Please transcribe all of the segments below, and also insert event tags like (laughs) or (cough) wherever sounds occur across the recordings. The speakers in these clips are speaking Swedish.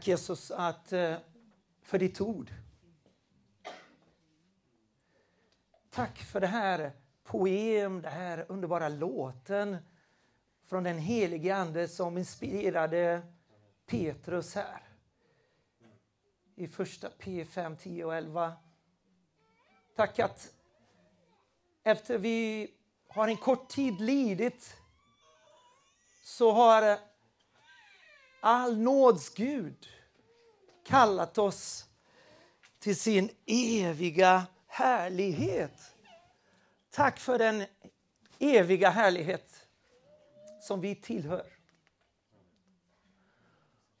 Tack Jesus att, eh, för ditt ord. Tack för det här poem, den här underbara låten från den helige Ande som inspirerade Petrus här. I första P5, 10 och 11. Tack att efter vi har en kort tid lidit så har all nåds Gud kallat oss till sin eviga härlighet. Tack för den eviga härlighet som vi tillhör.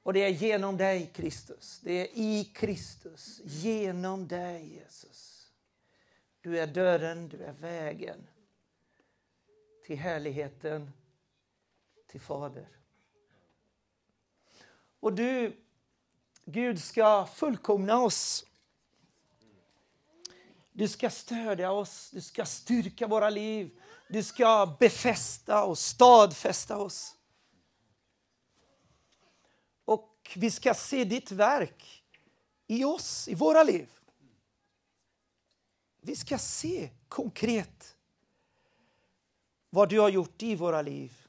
Och det är genom dig, Kristus. Det är i Kristus, genom dig, Jesus. Du är dörren, du är vägen till härligheten, till Fader. Och du, Gud, ska fullkomna oss. Du ska stödja oss, du ska styrka våra liv. Du ska befästa och stadfästa oss. Och vi ska se ditt verk i oss, i våra liv. Vi ska se konkret vad du har gjort i våra liv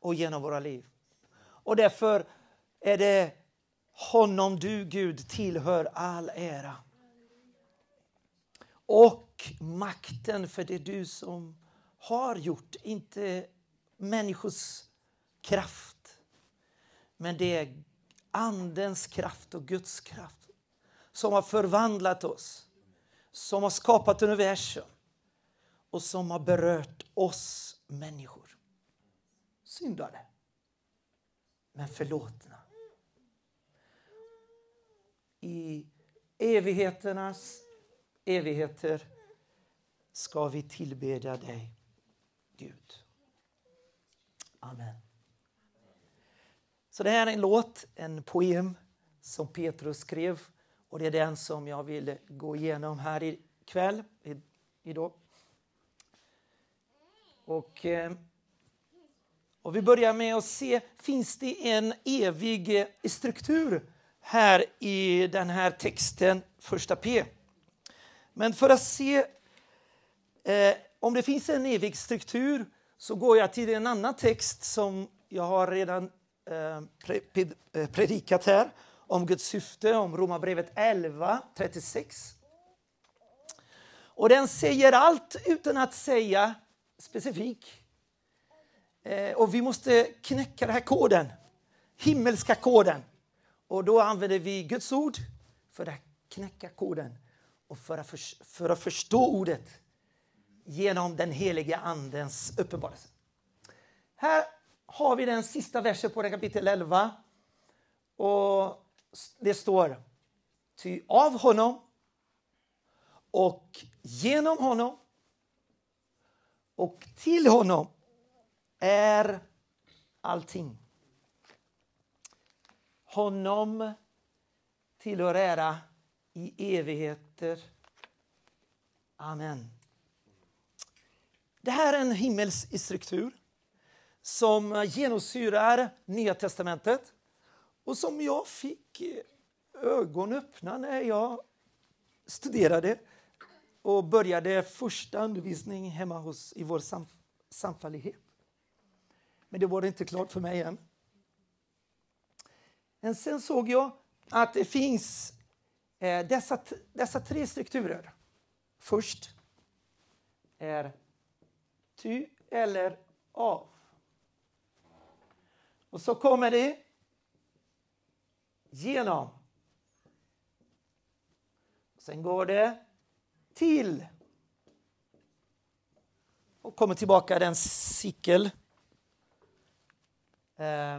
och genom våra liv. Och därför är det honom du, Gud, tillhör all ära. Och makten, för det är du som har gjort, inte människors kraft. Men det är Andens kraft och Guds kraft som har förvandlat oss, som har skapat universum och som har berört oss människor. Syndare, men förlåtna. I evigheternas evigheter ska vi tillbedja dig, Gud. Amen. Så det här är en låt, en poem som Petrus skrev och det är den som jag vill gå igenom här ikväll, idag. Och, eh, och vi börjar med att se, finns det en evig struktur här i den här texten, första P? Men för att se eh, om det finns en evig struktur så går jag till en annan text som jag har redan eh, eh predikat här om Guds syfte, om Romarbrevet 11, 36. Och den säger allt utan att säga specifik. Eh, och vi måste knäcka den här koden, himmelska koden. Och då använder vi Guds ord för att knäcka koden och för att, för, för att förstå ordet genom den heliga Andens uppenbarelse. Här har vi den sista versen på kapitel 11. Och det står Ty av honom och genom honom och till honom är allting. Honom tillhör ära i evigheter. Amen. Det här är en himmelsk struktur som genomsyrar Nya testamentet och som jag fick ögon öppna när jag studerade och började första undervisning hemma hos, i vår sam, samfällighet. Men det var inte klart för mig än. Men sen såg jag att det finns eh, dessa, dessa tre strukturer. Först är ty eller av. Och så kommer det genom. Sen går det till. Och kommer tillbaka den cykel. Eh,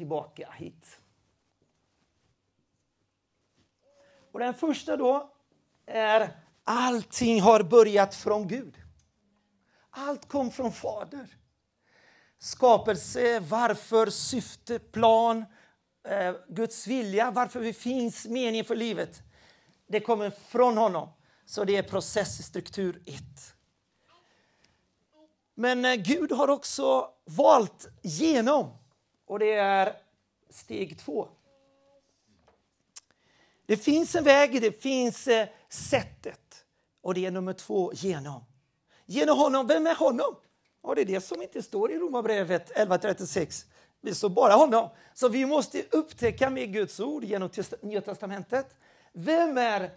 tillbaka hit. Och den första då är allting har börjat från Gud. Allt kom från Fader. Skapelse, varför, syfte, plan, eh, Guds vilja, varför vi finns, mening för livet. Det kommer från honom. Så det är processstruktur 1. Men eh, Gud har också valt genom och det är steg två. Det finns en väg, det finns eh, sättet. Och det är nummer två, genom. Genom honom. Vem är honom? Och det är det som inte står i Romarbrevet 11.36. Det står bara honom. Så vi måste upptäcka med Guds ord genom Nya Testamentet. Vem är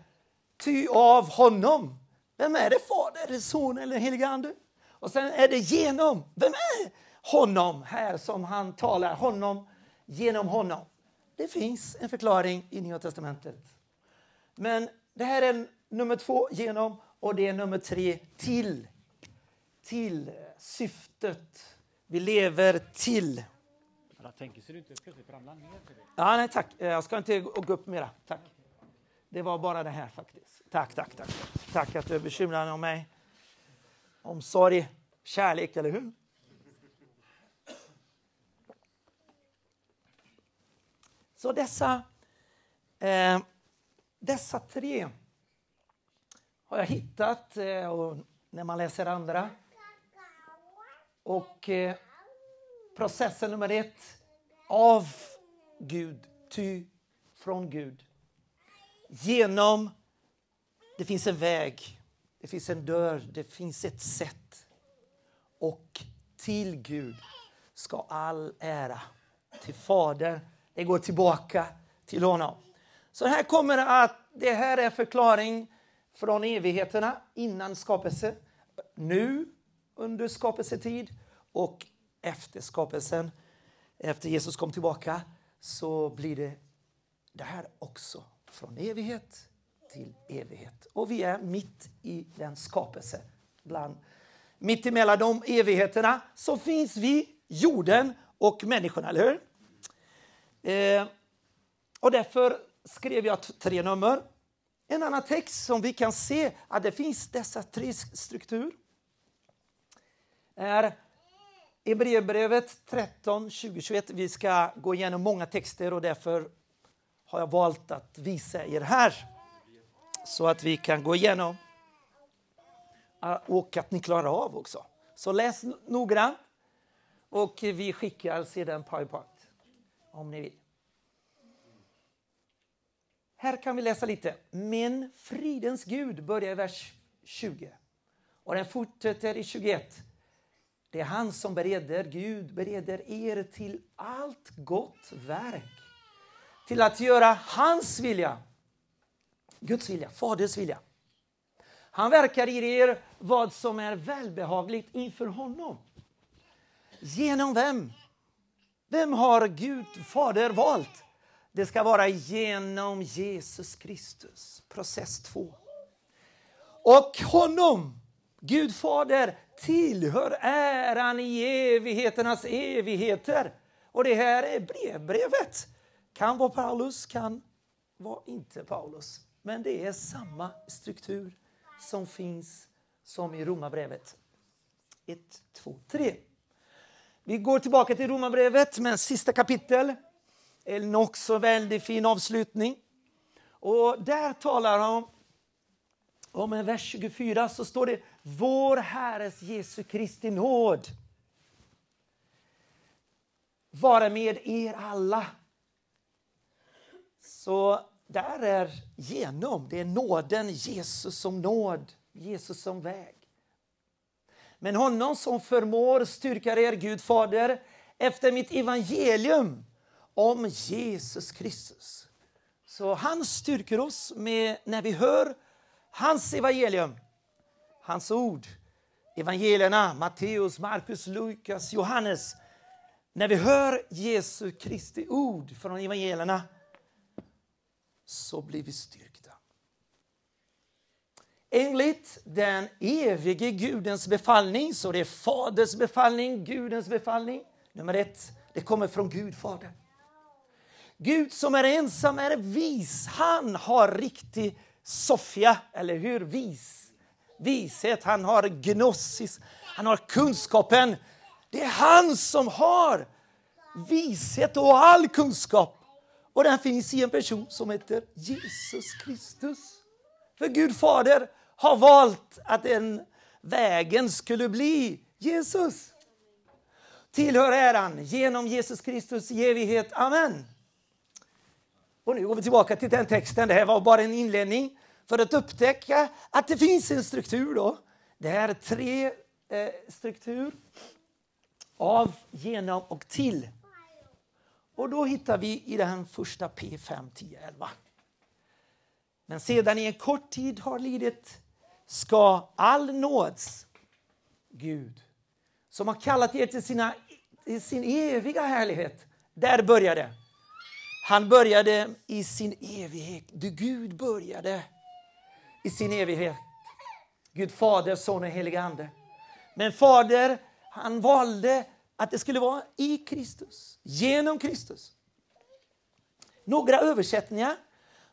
ty av honom? Vem är det? Fader, Son eller helige Ande? Och sen är det genom. Vem är honom här som han talar? Honom, genom honom. Det finns en förklaring i Nya Testamentet. Men det här är nummer två, genom, och det är nummer tre, till. Till syftet. Vi lever till. Jag tänker så du inte plötsligt ramlar ner. Ja, nej, tack. Jag ska inte gå upp mera. Tack. Det var bara det här faktiskt. Tack, tack, tack. Tack att du är bekymrad om mig. Omsorg, kärlek, eller hur? Så dessa, eh, dessa tre har jag hittat eh, och när man läser andra. Och eh, processen nummer ett, av Gud, ty från Gud. Genom, det finns en väg, det finns en dörr, det finns ett sätt. Och till Gud ska all ära, till Fader, det går tillbaka till honom. Så här kommer det att det här är förklaring från evigheterna innan skapelse, nu under skapelsetid och efter skapelsen. Efter Jesus kom tillbaka så blir det det här också från evighet till evighet. Och vi är mitt i den skapelse. Bland, mitt emellan de evigheterna så finns vi, jorden och människorna, eller hur? Eh, och därför skrev jag tre nummer. En annan text som vi kan se att det finns dessa tre strukturer är Hebreerbrevet 13, 2021. Vi ska gå igenom många texter och därför har jag valt att visa er här så att vi kan gå igenom ah, och att ni klarar av också. Så läs noggrant och vi skickar sedan PowerPoint om ni vill. Här kan vi läsa lite. Men fridens Gud börjar i vers 20 och den fortsätter i 21. Det är han som bereder, Gud bereder er till allt gott verk. Till att göra hans vilja, Guds vilja, Faders vilja. Han verkar i er vad som är välbehagligt inför honom. Genom vem? Vem har Gud, Fader, valt? Det ska vara genom Jesus Kristus. Process 2. Och honom, Gud Fader, tillhör äran i evigheternas evigheter. Och det här är brevbrevet. Kan vara Paulus, kan vara inte Paulus. Men det är samma struktur som finns som i Romarbrevet. 1, 2, 3. Vi går tillbaka till Romarbrevet med en sista kapitel. En också väldigt fin avslutning. Och där talar han om en vers 24 så står det Vår Herres Jesu Kristi nåd vara med er alla. Så där är genom, det är nåden, Jesus som nåd, Jesus som väg. Men honom som förmår styrka er, Gud Fader, efter mitt evangelium om Jesus Kristus. Så han styrker oss med, när vi hör hans evangelium, hans ord. Evangelierna, Matteus, Markus, Lukas, Johannes. När vi hör Jesu Kristi ord från evangelierna så blir vi styrkta. Enligt den evige Gudens befallning, så det är Faders befallning, Gudens befallning. Nummer ett, det kommer från Gud, Fader. Gud som är ensam är vis. Han har riktig Sofia, eller hur? Vis. Vishet, han har gnosis, han har kunskapen. Det är han som har vishet och all kunskap. Och den finns i en person som heter Jesus Kristus. För Gud Fader har valt att den vägen skulle bli Jesus. Tillhör äran genom Jesus Kristus i evighet. Amen. Och nu går vi tillbaka till den texten. Det här var bara en inledning för att upptäcka att det finns en struktur. Då. Det här är tre eh, struktur av, genom och till. Och då hittar vi i den första P 5, 10, 11. Men sedan i en kort tid har lidit ska all nåds Gud som har kallat er till, sina, till sin eviga härlighet. Där började Han började i sin evighet. Du, Gud började i sin evighet. Gud Fader, Son och Helige Ande. Men Fader, han valde att det skulle vara i Kristus, genom Kristus. Några översättningar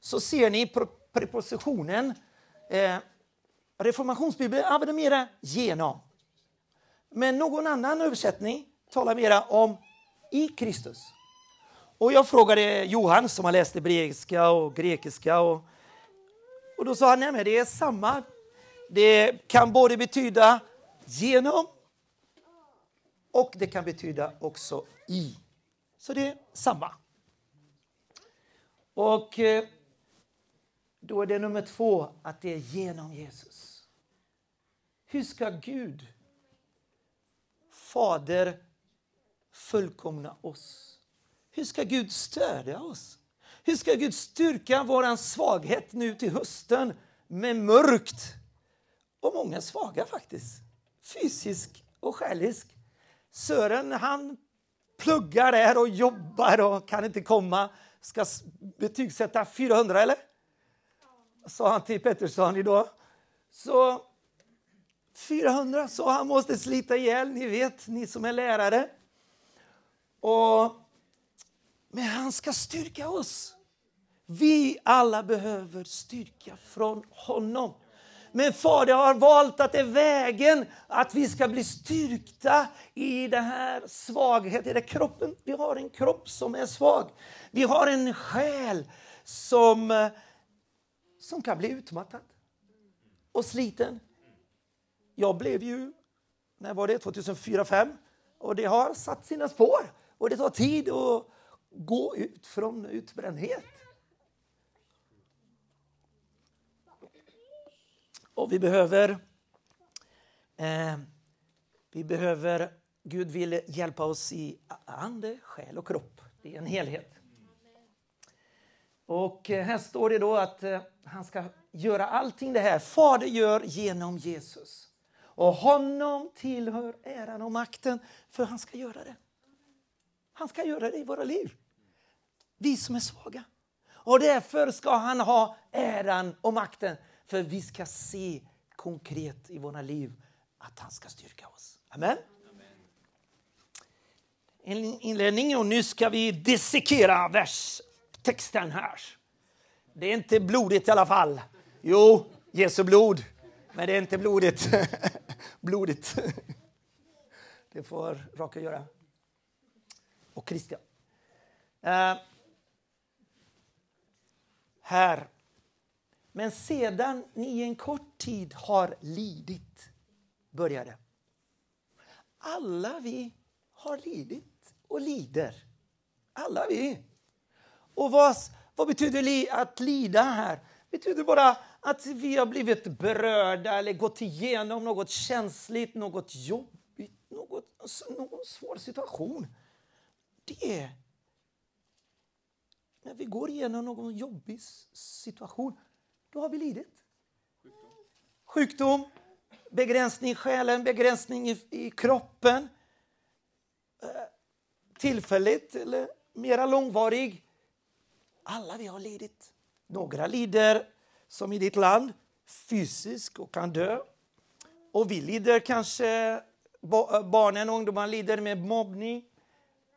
så ser ni prepositionen eh, Reformationsbibeln använder mera genom. Men någon annan översättning talar mera om i Kristus. Och jag frågade Johan som har läst hebreiska och grekiska och, och då sa han att det är samma. Det kan både betyda genom och det kan betyda också i. Så det är samma. Och eh, då är det nummer två, att det är genom Jesus. Hur ska Gud, Fader, fullkomna oss? Hur ska Gud stödja oss? Hur ska Gud styrka vår svaghet nu till hösten med mörkt? Och många svaga faktiskt, fysisk och själisk. Sören han pluggar där och jobbar och kan inte komma. Ska betygsätta 400 eller? Sa han till Pettersson idag. Så 400, så han måste slita ihjäl, ni vet, ni som är lärare. Och, men han ska styrka oss. Vi alla behöver styrka från honom. Men Fader har valt att det är vägen att vi ska bli styrkta i den här svagheten, i den kroppen. Vi har en kropp som är svag. Vi har en själ som, som kan bli utmattad och sliten. Jag blev ju, när var det, 2004-2005 och det har satt sina spår och det tar tid att gå ut från utbrändhet. Och vi behöver, eh, vi behöver, Gud vill hjälpa oss i ande, själ och kropp. Det är en helhet. Och eh, här står det då att eh, han ska göra allting det här. Fader gör genom Jesus. Och honom tillhör äran och makten för han ska göra det. Han ska göra det i våra liv. Vi som är svaga. Och därför ska han ha äran och makten för vi ska se konkret i våra liv att han ska styrka oss. Amen. En inledning och nu ska vi dissekera verstexten här. Det är inte blodigt i alla fall. Jo, Jesu blod. Men det är inte blodigt. (laughs) blodigt. Det får Raka göra. Och Christian. Uh, här men sedan ni i en kort tid har lidit, börjar det. Alla vi har lidit och lider. Alla vi. Och vad, vad betyder li, att lida här? Det betyder bara att vi har blivit berörda eller gått igenom något känsligt, något jobbigt, något, alltså, någon svår situation. Det är när vi går igenom någon jobbig situation då har vi lidit. Sjukdom, Sjukdom begränsning i själen, begränsning i, i kroppen. Eh, tillfälligt eller mera långvarig. Alla vi har lidit. Några lider, som i ditt land, fysiskt och kan dö. Och vi lider kanske, barnen och ungdomar lider med mobbning.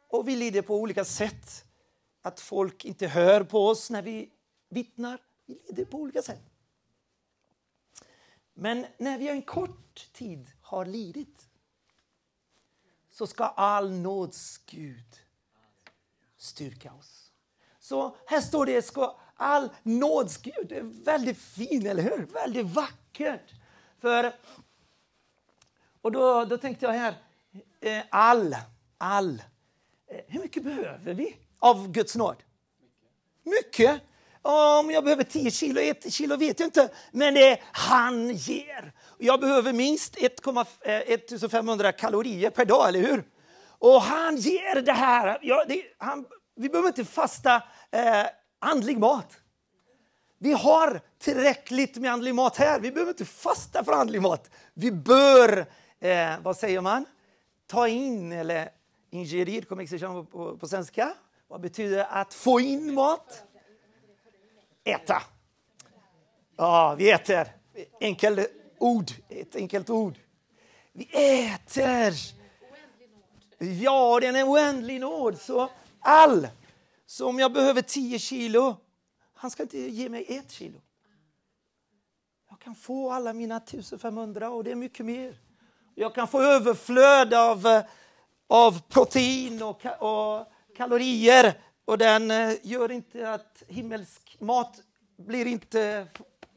Och vi lider på olika sätt. Att folk inte hör på oss när vi vittnar. Vi lider på olika sätt. Men när vi en kort tid har lidit så ska all nåds Gud styrka oss. Så här står det, ska all nåds Gud. Det är väldigt fint, eller hur? Väldigt vackert. För, och då, då tänkte jag här, eh, all, all. Eh, hur mycket behöver vi av Guds nåd? Mycket. Om jag behöver 10 kilo, 1 kilo vet jag inte. Men det är han ger. Jag behöver minst 1500 eh, kalorier per dag, eller hur? Och han ger det här. Ja, det, han, vi behöver inte fasta eh, andlig mat. Vi har tillräckligt med andlig mat här. Vi behöver inte fasta för andlig mat. Vi bör, eh, vad säger man, ta in eller ingerir, kommer jag på, på, på svenska. Vad betyder att få in mat? Äta. Ja, vi äter. Enkelt ord. Ett enkelt ord. Vi äter. Ja, det är en oändlig nåd. Så all. Så om jag behöver 10 kilo, han ska inte ge mig ett kilo. Jag kan få alla mina 1500 och det är mycket mer. Jag kan få överflöd av, eh, av protein och, och kalorier och den eh, gör inte att himmelsk mat blir inte,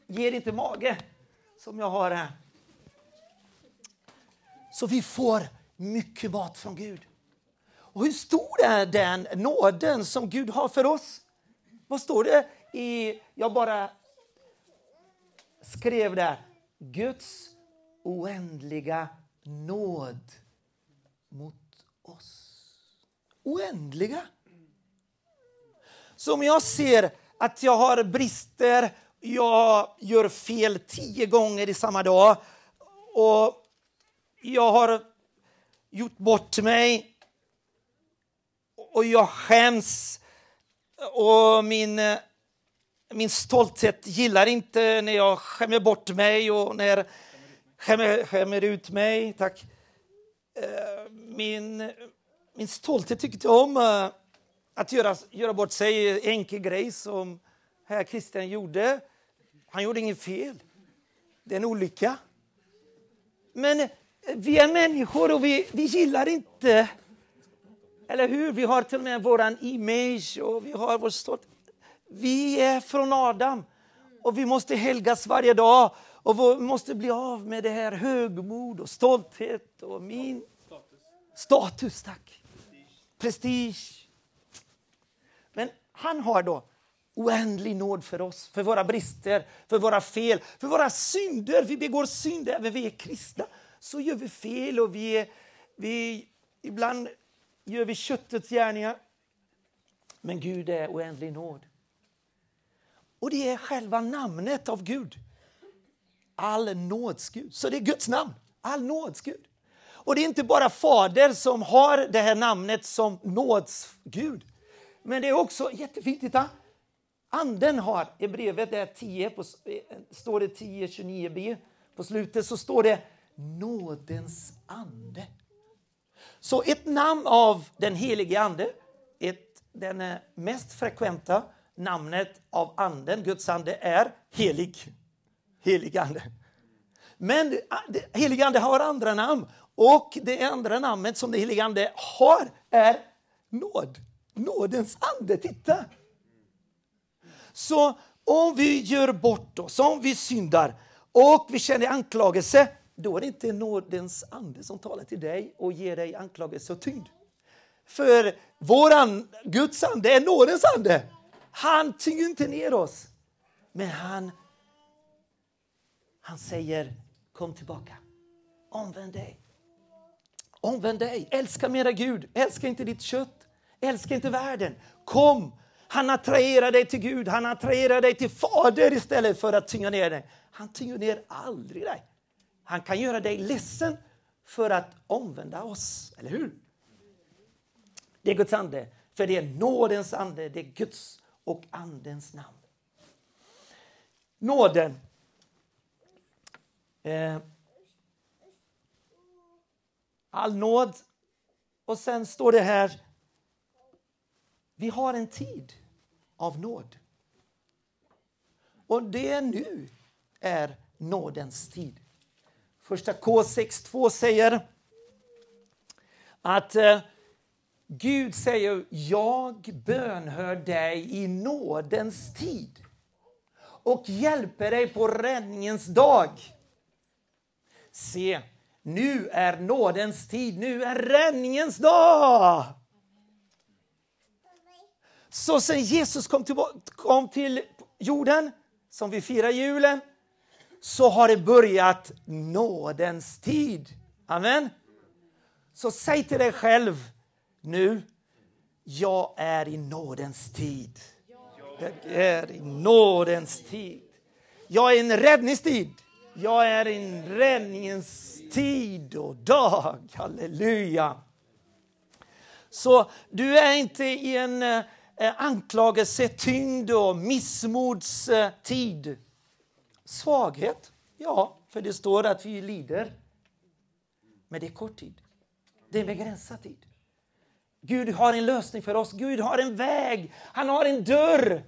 ger inte mage som jag har här. Så vi får mycket mat från Gud. Och hur stor är den nåden som Gud har för oss? Vad står det i, jag bara skrev där, Guds oändliga nåd mot oss. Oändliga. Så om jag ser att jag har brister, jag gör fel tio gånger i samma dag och jag har gjort bort mig och jag skäms och min, min stolthet gillar inte när jag skämmer bort mig och när skämmer, skämmer ut mig. Tack. Eh, min, min stolthet tycker inte om eh, att göra, göra bort sig. Enkel grej som herr Christian gjorde. Han gjorde inget fel. Det är en olycka. Men vi är människor och vi, vi gillar inte... Eller hur? Vi har till och med vår image och vi har vår stolthet. Vi är från Adam och vi måste helgas varje dag och vi måste bli av med det här högmod och stolthet och min status. Status, tack. Prestige. Men han har då oändlig nåd för oss, för våra brister, för våra fel, för våra synder. Vi begår synder även vi är kristna så gör vi fel och vi, vi, ibland gör vi köttets gärningar. Men Gud är oändlig nåd. Och det är själva namnet av Gud. All nåds Gud. Så det är Guds namn. All nåds Gud. Och det är inte bara Fader som har det här namnet som nådsgud. Men det är också jättefint, titta. Anden har, i brevet där 10, på, eh, står det 10, 29b, på slutet så står det nådens ande. Så ett namn av den helige ande, ett, den eh, mest frekventa namnet av anden, Guds ande, är helig. Helig ande. Men ah, helig ande har andra namn och det andra namnet som det heliga ande har är nåd. Nådens ande, titta! Så om vi gör bort oss, om vi syndar och vi känner anklagelse, då är det inte nådens ande som talar till dig och ger dig anklagelse och tyngd. För våran Guds ande är nådens ande. Han tynger inte ner oss. Men han, han säger kom tillbaka. Omvänd dig. Omvänd dig. Älska mera Gud. Älska inte ditt kött. Älska inte världen. Kom. Han attraherar dig till Gud. Han attraherar dig till Fader istället för att tynga ner dig. Han tynger ner aldrig dig. Han kan göra dig ledsen för att omvända oss, eller hur? Det är Guds ande, för det är nådens ande, det är Guds och andens namn. Nåden. Eh, all nåd. Och sen står det här, vi har en tid av nåd. Och det nu är nådens tid. Första K6.2 säger att eh, Gud säger jag bönhör dig i nådens tid och hjälper dig på räddningens dag. Se, nu är nådens tid, nu är räddningens dag. Så sen Jesus kom till, kom till jorden, som vi firar julen, så har det börjat nådens tid. Amen. Så säg till dig själv nu, jag är i nådens tid. Jag är i nådens tid. Jag är i en räddningstid. Jag är i en räddningens tid och dag. Halleluja. Så du är inte i en eh, anklagelsetyngd och missmodstid. Svaghet, ja, för det står att vi lider. Men det är kort tid. Det är en begränsad tid. Gud har en lösning för oss. Gud har en väg. Han har en dörr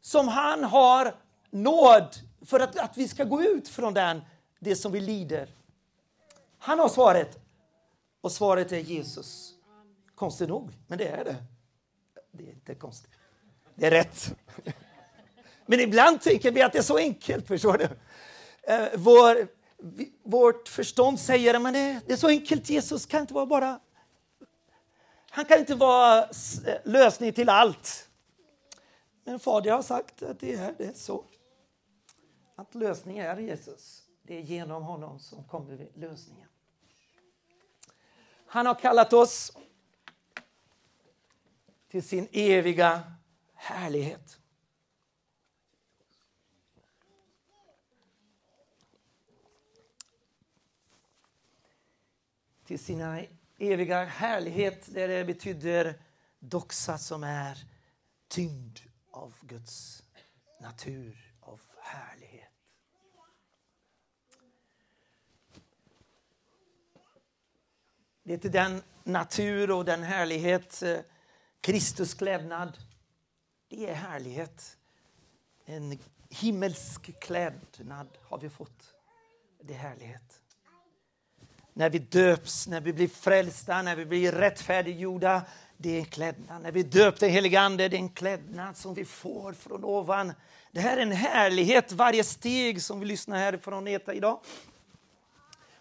som han har nåd för att, att vi ska gå ut från den, det som vi lider. Han har svaret. Och svaret är Jesus. Konstigt nog, men det är det. Det är inte konstigt. Det är rätt. Men ibland tänker vi att det är så enkelt, förstår du? Eh, vår, vårt förstånd säger att det, det är så enkelt, Jesus kan inte vara bara... Han kan inte vara eh, lösning till allt. Men Fader har sagt att det är, det är så. Att lösningen är Jesus. Det är genom honom som kommer lösningen. Han har kallat oss till sin eviga härlighet. Till sina eviga härlighet, där det betyder doxa som är tyngd av Guds natur, av härlighet. Det är till den natur och den härlighet, eh, Kristus klädnad, det är härlighet. En himmelsk klädnad har vi fått. Det är härlighet. När vi döps, när vi blir frälsta, när vi blir rättfärdiggjorda, det är en klädnad. När vi döpte helige Ande, det är en klädnad som vi får från ovan. Det här är en härlighet, varje steg som vi lyssnar här från ETA idag.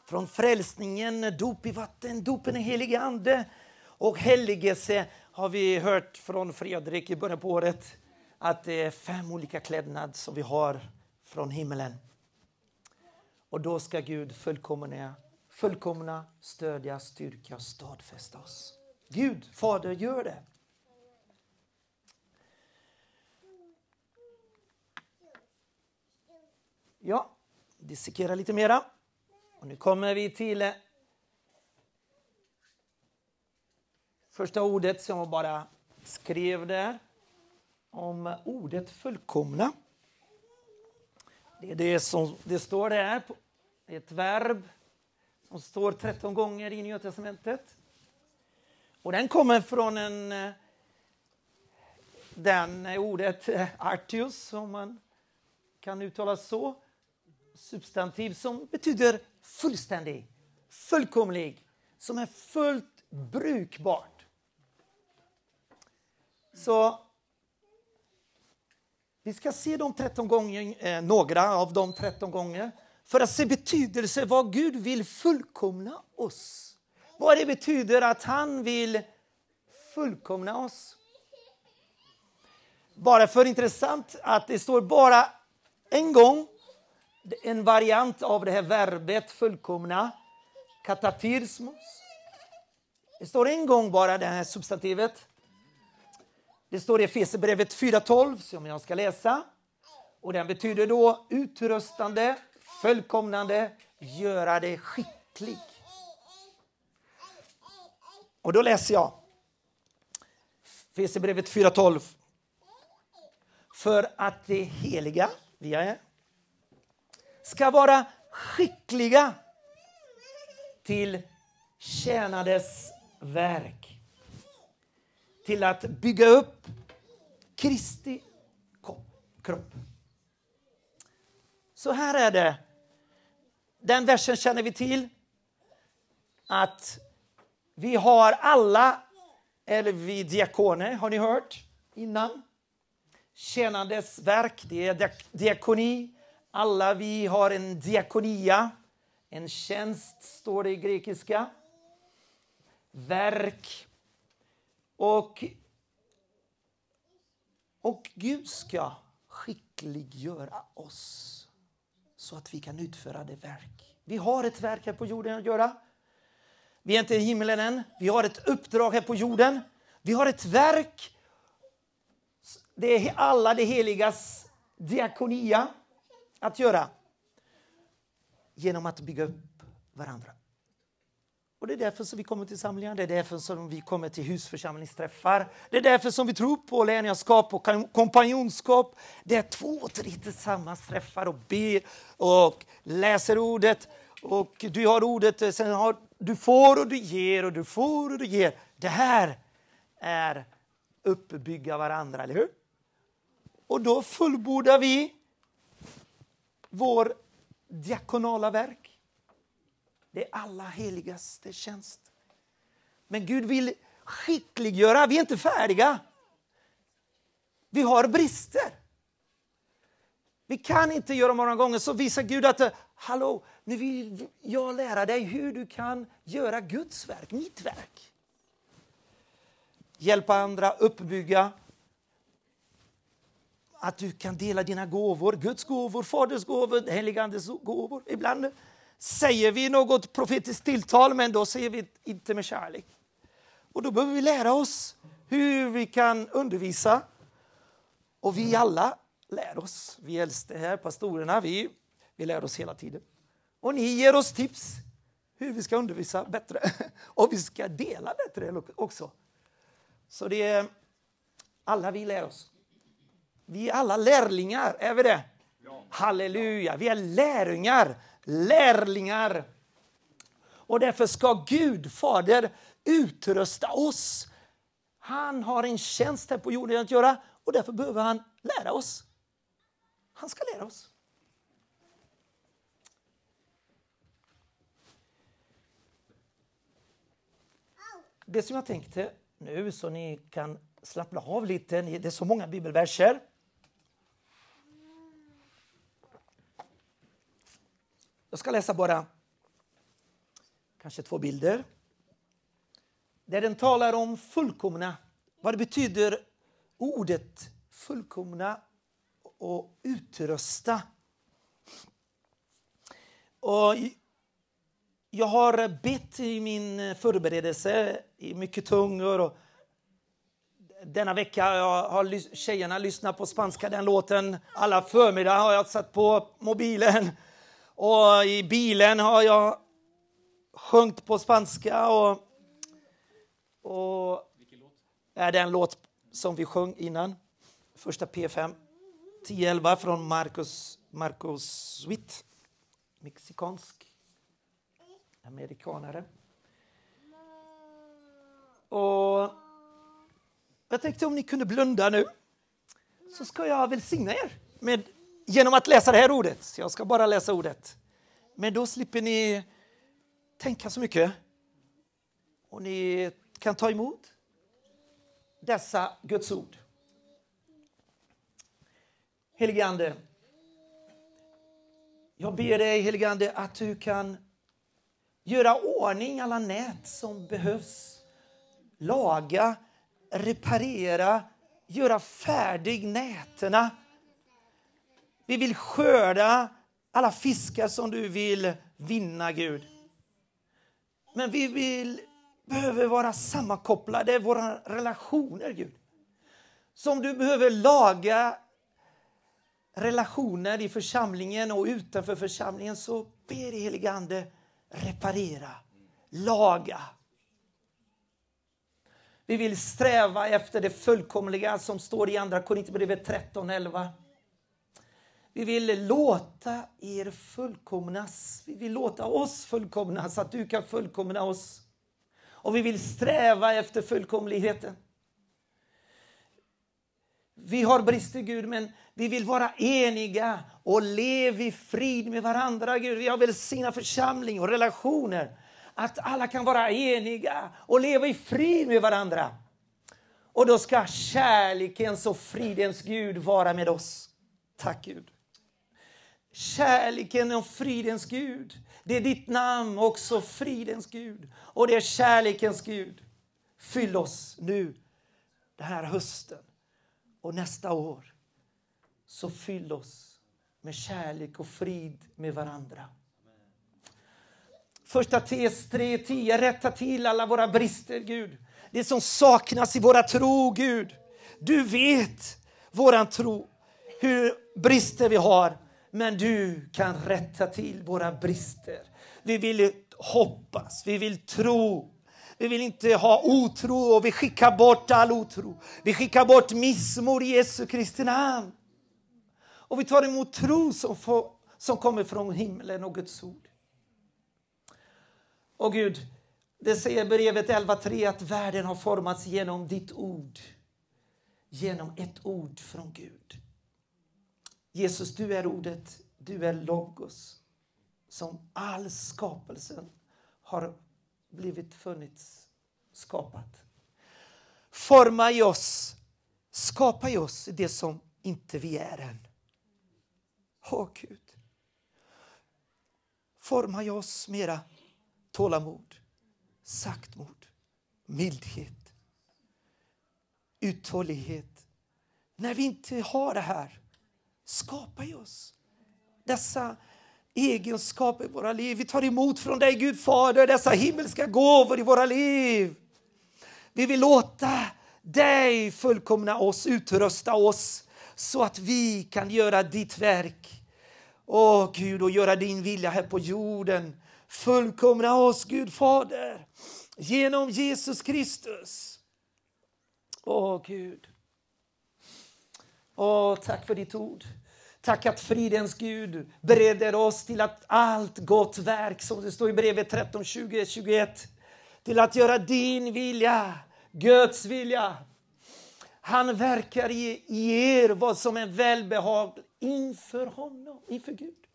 Från frälsningen, dop i vatten, dopen i helige Ande och helgelse har vi hört från Fredrik i början på året att det är fem olika klädnad som vi har från himmelen. Och då ska Gud fullkomna, fullkomna stödja, styrka och stadfästa oss. Gud, Fader, gör det. Ja, dissekera lite mera. Och nu kommer vi till eh, första ordet som jag bara skrev där. Om ordet fullkomna. Det är det som det står där. Ett verb som står 13 gånger i Nya Testamentet. Och den kommer från en, eh, den eh, ordet eh, artius, om man kan uttala så. Substantiv som betyder fullständig, fullkomlig, som är fullt brukbart. Så vi ska se de 13 gånger, eh, några av de 13 gånger för att se betydelse vad Gud vill fullkomna oss. Vad det betyder att han vill fullkomna oss. Bara för intressant att det står bara en gång en variant av det här verbet fullkomna, katatyrsmos. Det står en gång bara det här substantivet. Det står i Efesierbrevet 4.12 som jag ska läsa. Och den betyder då utrustande, fullkomnande, göra dig skicklig. Och då läser jag Fesebrevet 4.12. För att det heliga, vi är, ska vara skickliga till tjänades verk. Till att bygga upp Kristi kropp. Så här är det. Den versen känner vi till. Att vi har alla, eller vi diakoner, har ni hört innan? Tjänandes verk, det är diakoni. Alla vi har en diakonia, en tjänst står det i grekiska. Verk. Och Och Gud ska skickliggöra oss så att vi kan utföra det verk. Vi har ett verk här på jorden att göra. Vi är inte i himlen än. Vi har ett uppdrag här på jorden. Vi har ett verk. Det är alla de heligas diakonia att göra genom att bygga upp varandra. Och Det är därför som vi kommer till samlingar, det är därför som vi kommer till husförsamlingsträffar. Det är därför som vi tror på lärjungaskap och kompanjonskap. Det är två, tre tillsammans träffar och ber och läser ordet. Och du har ordet, eh, sen har du får och du ger och du får och du ger. Det här är uppbygga varandra, eller hur? Och då fullbordar vi vår diakonala verk. Det är alla heligaste tjänst. Men Gud vill skickliggöra. Vi är inte färdiga. Vi har brister. Vi kan inte göra många gånger så visar Gud att hallå, nu vill jag lära dig hur du kan göra Guds verk, mitt verk. Hjälpa andra, uppbygga. Att du kan dela dina gåvor, Guds gåvor, Faders gåvor, Heligandets gåvor. Ibland säger vi något profetiskt tilltal, men då säger vi inte med kärlek. Och då behöver vi lära oss hur vi kan undervisa. Och vi alla lär oss. Vi äldste här, pastorerna, vi, vi lär oss hela tiden. Och ni ger oss tips hur vi ska undervisa bättre. (laughs) Och vi ska dela bättre också. Så det är alla vi lär oss. Vi är alla lärlingar, är vi det? Ja. Halleluja, vi är lärjungar lärlingar. Och därför ska Gud, Fader, utrusta oss. Han har en tjänst här på jorden att göra och därför behöver han lära oss. Han ska lära oss. Det som jag tänkte nu så ni kan slappna av lite, det är så många bibelverser. Jag ska läsa bara kanske två bilder. Där den talar om fullkomna, vad det betyder ordet fullkomna och utrusta. Och jag har bett i min förberedelse i mycket tungor. Och denna vecka har tjejerna lyssnat på spanska, den låten. Alla förmiddagar har jag satt på mobilen och i bilen har jag sjungit på spanska. Och, och? Är det en låt som vi sjöng innan. Första P5. 10-11 från Marcus, Marcus Witt. Mexikansk amerikanare. Och jag tänkte om ni kunde blunda nu så ska jag välsigna er med genom att läsa det här ordet. Jag ska bara läsa ordet. Men då slipper ni tänka så mycket. Och ni kan ta emot dessa Guds ord. Helige Ande, jag ber dig helige Ande att du kan göra ordning alla nät som behövs. Laga, reparera, göra färdig nätena vi vill skörda alla fiskar som du vill vinna, Gud. Men vi vill, behöver vara sammankopplade, våra relationer, Gud. Som du behöver laga relationer i församlingen och utanför församlingen så ber helige Ande reparera, laga. Vi vill sträva efter det fullkomliga som står i Andra Korinthierbrevet 13.11. Vi vill låta er fullkomnas. Vi vill låta oss fullkomnas, så att du kan fullkomna oss. Och vi vill sträva efter fullkomligheten. Vi har brister, Gud, men vi vill vara eniga och leva i frid med varandra, Gud. Vi har välsignat församling och relationer. Att alla kan vara eniga och leva i frid med varandra. Och då ska kärlekens och fridens Gud vara med oss. Tack Gud. Kärleken och fridens Gud. Det är ditt namn också, fridens Gud. Och det är kärlekens Gud. Fyll oss nu den här hösten och nästa år så fyll oss med kärlek och frid med varandra. Första Tes 3.10, rätta till alla våra brister, Gud. Det som saknas i våra tro, Gud. Du vet våran tro, hur brister vi har. Men du kan rätta till våra brister. Vi vill hoppas, vi vill tro. Vi vill inte ha otro och vi skickar bort all otro. Vi skickar bort missmod i Jesu Kristi namn. Och vi tar emot tro som, får, som kommer från himlen och Guds ord. Och Gud, det säger brevet 11.3 att världen har formats genom ditt ord. Genom ett ord från Gud. Jesus, du är ordet, du är logos som all skapelsen har blivit funnits, skapat. Forma i oss, skapa i oss det som inte vi är än. Åh Gud. Forma i oss mera tålamod, saktmod, mildhet, uthållighet. När vi inte har det här, skapar i oss dessa egenskaper i våra liv. Vi tar emot från dig, Gud Fader, dessa himmelska gåvor i våra liv. Vi vill låta dig fullkomna oss, utrusta oss så att vi kan göra ditt verk. Åh Gud, och göra din vilja här på jorden. Fullkomna oss, Gud Fader, genom Jesus Kristus. Åh Gud. Åh, tack för ditt ord. Tack att fridens Gud bereder oss till att allt gott verk, som det står i brevet 13, 20, 21, till att göra din vilja, Guds vilja. Han verkar i, i er vad som är välbehag inför honom, inför Gud.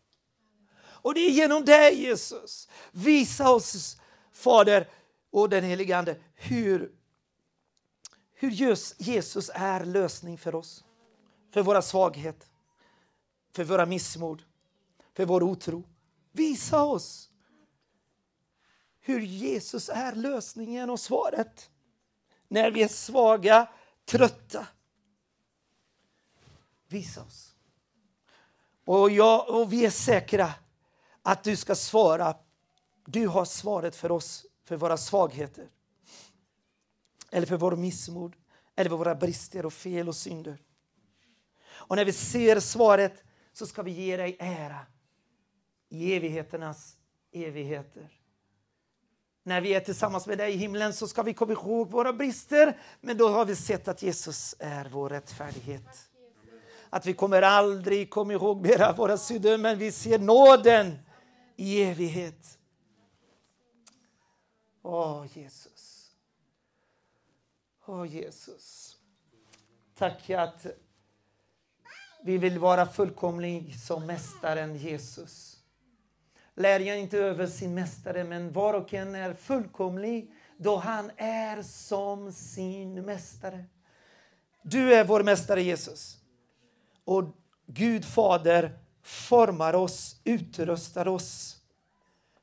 Och det är genom dig Jesus. Visa oss Fader och den helige Ande hur, hur Jesus är lösning för oss, för våra svagheter för våra missmod, för vår otro. Visa oss hur Jesus är lösningen och svaret när vi är svaga, trötta. Visa oss. Och, jag, och vi är säkra att du ska svara. Du har svaret för oss, för våra svagheter. Eller för vår missmod, eller för våra brister och fel och synder. Och när vi ser svaret så ska vi ge dig ära i evigheternas evigheter. När vi är tillsammans med dig i himlen så ska vi komma ihåg våra brister, men då har vi sett att Jesus är vår rättfärdighet. Att vi kommer aldrig komma ihåg mera våra synder, men vi ser nåden i evighet. Åh, Jesus. Åh, Jesus. Tack att vi vill vara fullkomlig som Mästaren Jesus. Lärjungen inte över sin Mästare, men var och en är fullkomlig då han är som sin Mästare. Du är vår Mästare Jesus. Och Gud Fader formar oss, utrustar oss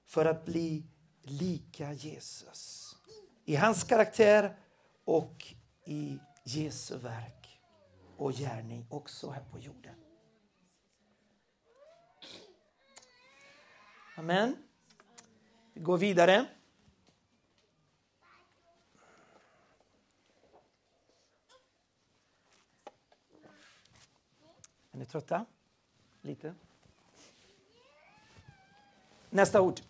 för att bli lika Jesus. I hans karaktär och i Jesu verk och gärning också här på jorden. Amen. Vi går vidare. Är ni trötta? Lite? Nästa ord.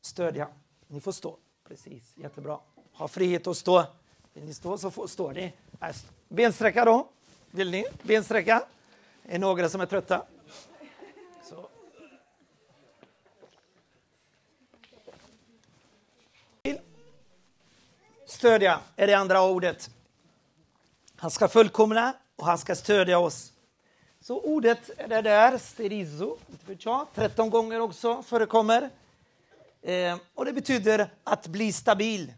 Stödja. Ni får stå. Precis, jättebra. Ha frihet att stå. Vill ni stå så får, står ni. Äh, bensträcka då. Vill ni? Bensträcka? Är några som är trötta? Så. Stödja är det andra ordet. Han ska fullkomna och han ska stödja oss. Så ordet är det där, sterizo, 13 gånger också förekommer. Eh, och det betyder att bli stabil.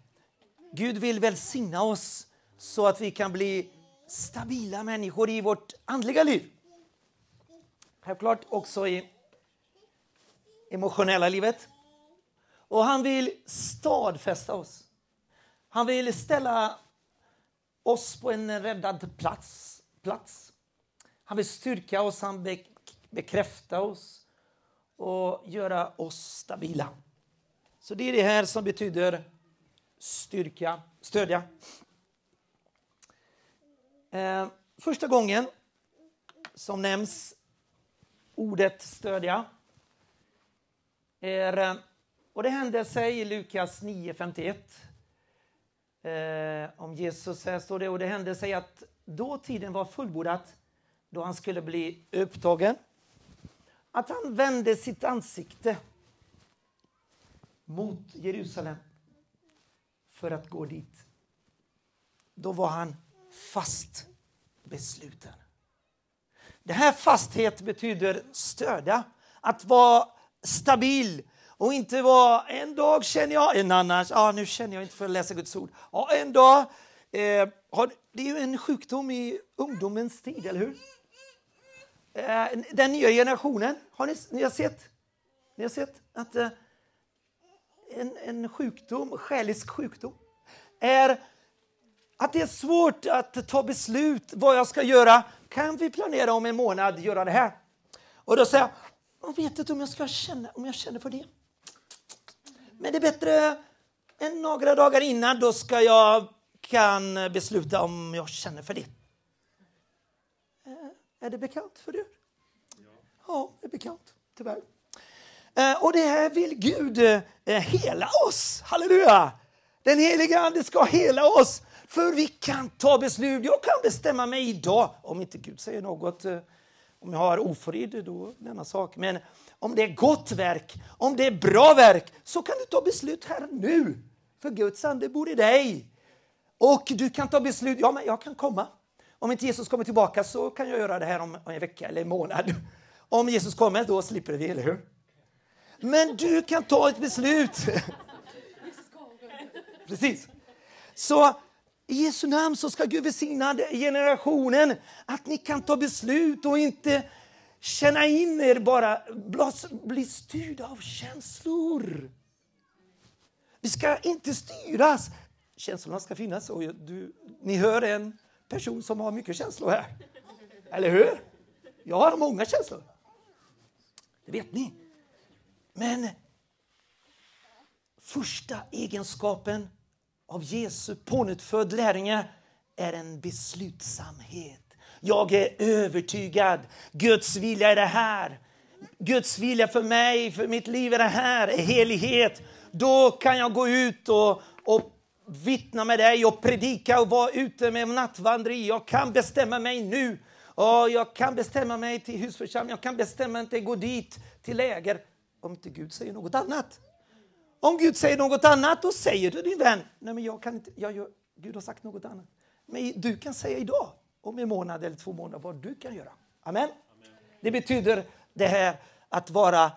Gud vill välsigna oss så att vi kan bli stabila människor i vårt andliga liv. Självklart också i emotionella livet. Och han vill stadfästa oss. Han vill ställa oss på en räddad plats plats. Han vill styrka oss, han bekräfta oss och göra oss stabila. Så det är det här som betyder styrka, stödja. Eh, första gången som nämns ordet stödja är, eh, och det hände sig i Lukas 9.51 eh, om Jesus, här står det, och det hände sig att då tiden var fullbordat, då han skulle bli upptagen, att han vände sitt ansikte mot Jerusalem för att gå dit. Då var han fast besluten. Det här fasthet betyder stöda, att vara stabil och inte vara en dag känner jag, en annars, ah, nu känner jag inte för att läsa Guds ord. Ah, en dag, eh, har, det är ju en sjukdom i ungdomens tid, eller hur? Eh, den nya generationen, har ni, ni har sett? Ni har sett att eh, en, en sjukdom, själisk sjukdom, är att det är svårt att ta beslut vad jag ska göra. Kan vi planera om en månad göra det här? Och då säger jag, jag vet inte om jag ska känna, om jag känner för det. Men det är bättre än några dagar innan, då ska jag kan besluta om jag känner för det. Eh, är det bekant för er? Ja, det är bekant, tyvärr. Eh, och det här vill Gud eh, hela oss. Halleluja! Den heliga Ande ska hela oss. För vi kan ta beslut. Jag kan bestämma mig idag, om inte Gud säger något, eh, om jag har ofrid, då denna sak. Men om det är gott verk, om det är bra verk, så kan du ta beslut här nu. För Guds ande bor i dig. Och du kan ta beslut, ja men jag kan komma. Om inte Jesus kommer tillbaka så kan jag göra det här om en vecka eller en månad. Om Jesus kommer, då slipper vi, eller hur? Men du kan ta ett beslut. (laughs) Precis. Så i Jesu namn så ska Gud välsigna generationen att ni kan ta beslut och inte känna in er bara, bli styrda av känslor. Vi ska inte styras. Känslorna ska finnas. Och du, ni hör en person som har mycket känslor här. Eller hur? Jag har många känslor. Det vet ni. Men första egenskapen av Jesu pånyttfödd lärjunge är en beslutsamhet. Jag är övertygad. Guds vilja är det här. Guds vilja för mig, för mitt liv är det här, är helighet. Då kan jag gå ut och, och vittna med dig och predika och vara ute med nattvandring. Jag kan bestämma mig nu. Och jag kan bestämma mig till husförsamling, jag kan bestämma mig till att gå dit till läger. Om inte Gud säger något annat. Om Gud säger något annat, då säger du din vän, nej men jag kan inte, jag gör, Gud har sagt något annat. Men du kan säga idag, om en månad eller två månader, vad du kan göra. Amen. Amen. Det betyder det här att vara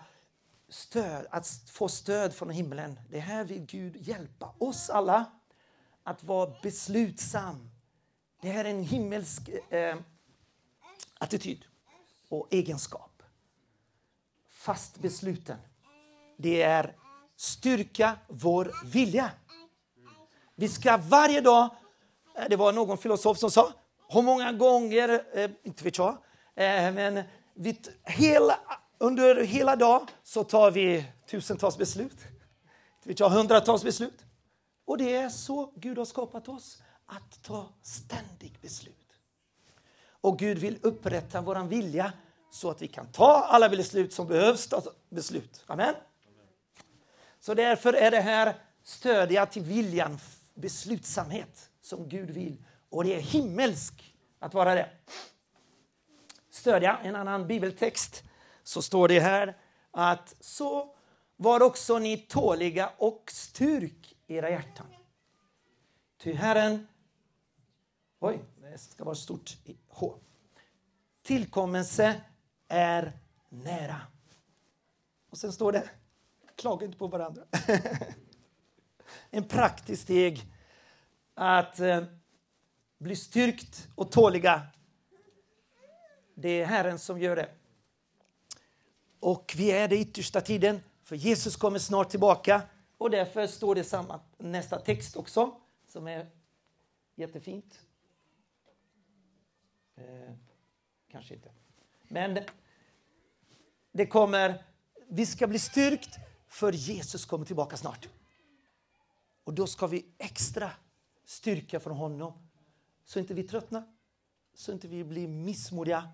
stöd, att få stöd från himlen. Det här vill Gud hjälpa oss alla att vara beslutsam. Det här är en himmelsk eh, attityd och egenskap. Fast besluten. Det är styrka vår vilja. Vi ska varje dag, eh, det var någon filosof som sa, hur många gånger, eh, inte vet jag, eh, men hela, under hela dagen så tar vi tusentals beslut. Inte vet jag, hundratals beslut. Och det är så Gud har skapat oss, att ta ständigt beslut. Och Gud vill upprätta vår vilja så att vi kan ta alla beslut som behövs ta beslut. Amen. Så därför är det här stödja till viljan, beslutsamhet som Gud vill. Och det är himmelsk att vara det. Stödja, en annan bibeltext, så står det här att så var också ni tåliga och styrk era hjärtan. Ty Herren, oj, det ska vara stort i H. Tillkommelse är nära. Och sen står det Klaga inte på varandra. (laughs) en praktisk steg att eh, bli styrkt och tåliga. Det är Herren som gör det. Och vi är det yttersta tiden, för Jesus kommer snart tillbaka. Och därför står det samma nästa text också, som är jättefint. Eh, kanske inte. Men det kommer, vi ska bli styrkt för Jesus kommer tillbaka snart. Och då ska vi extra styrka från honom så inte vi tröttnar, så inte vi blir missmodiga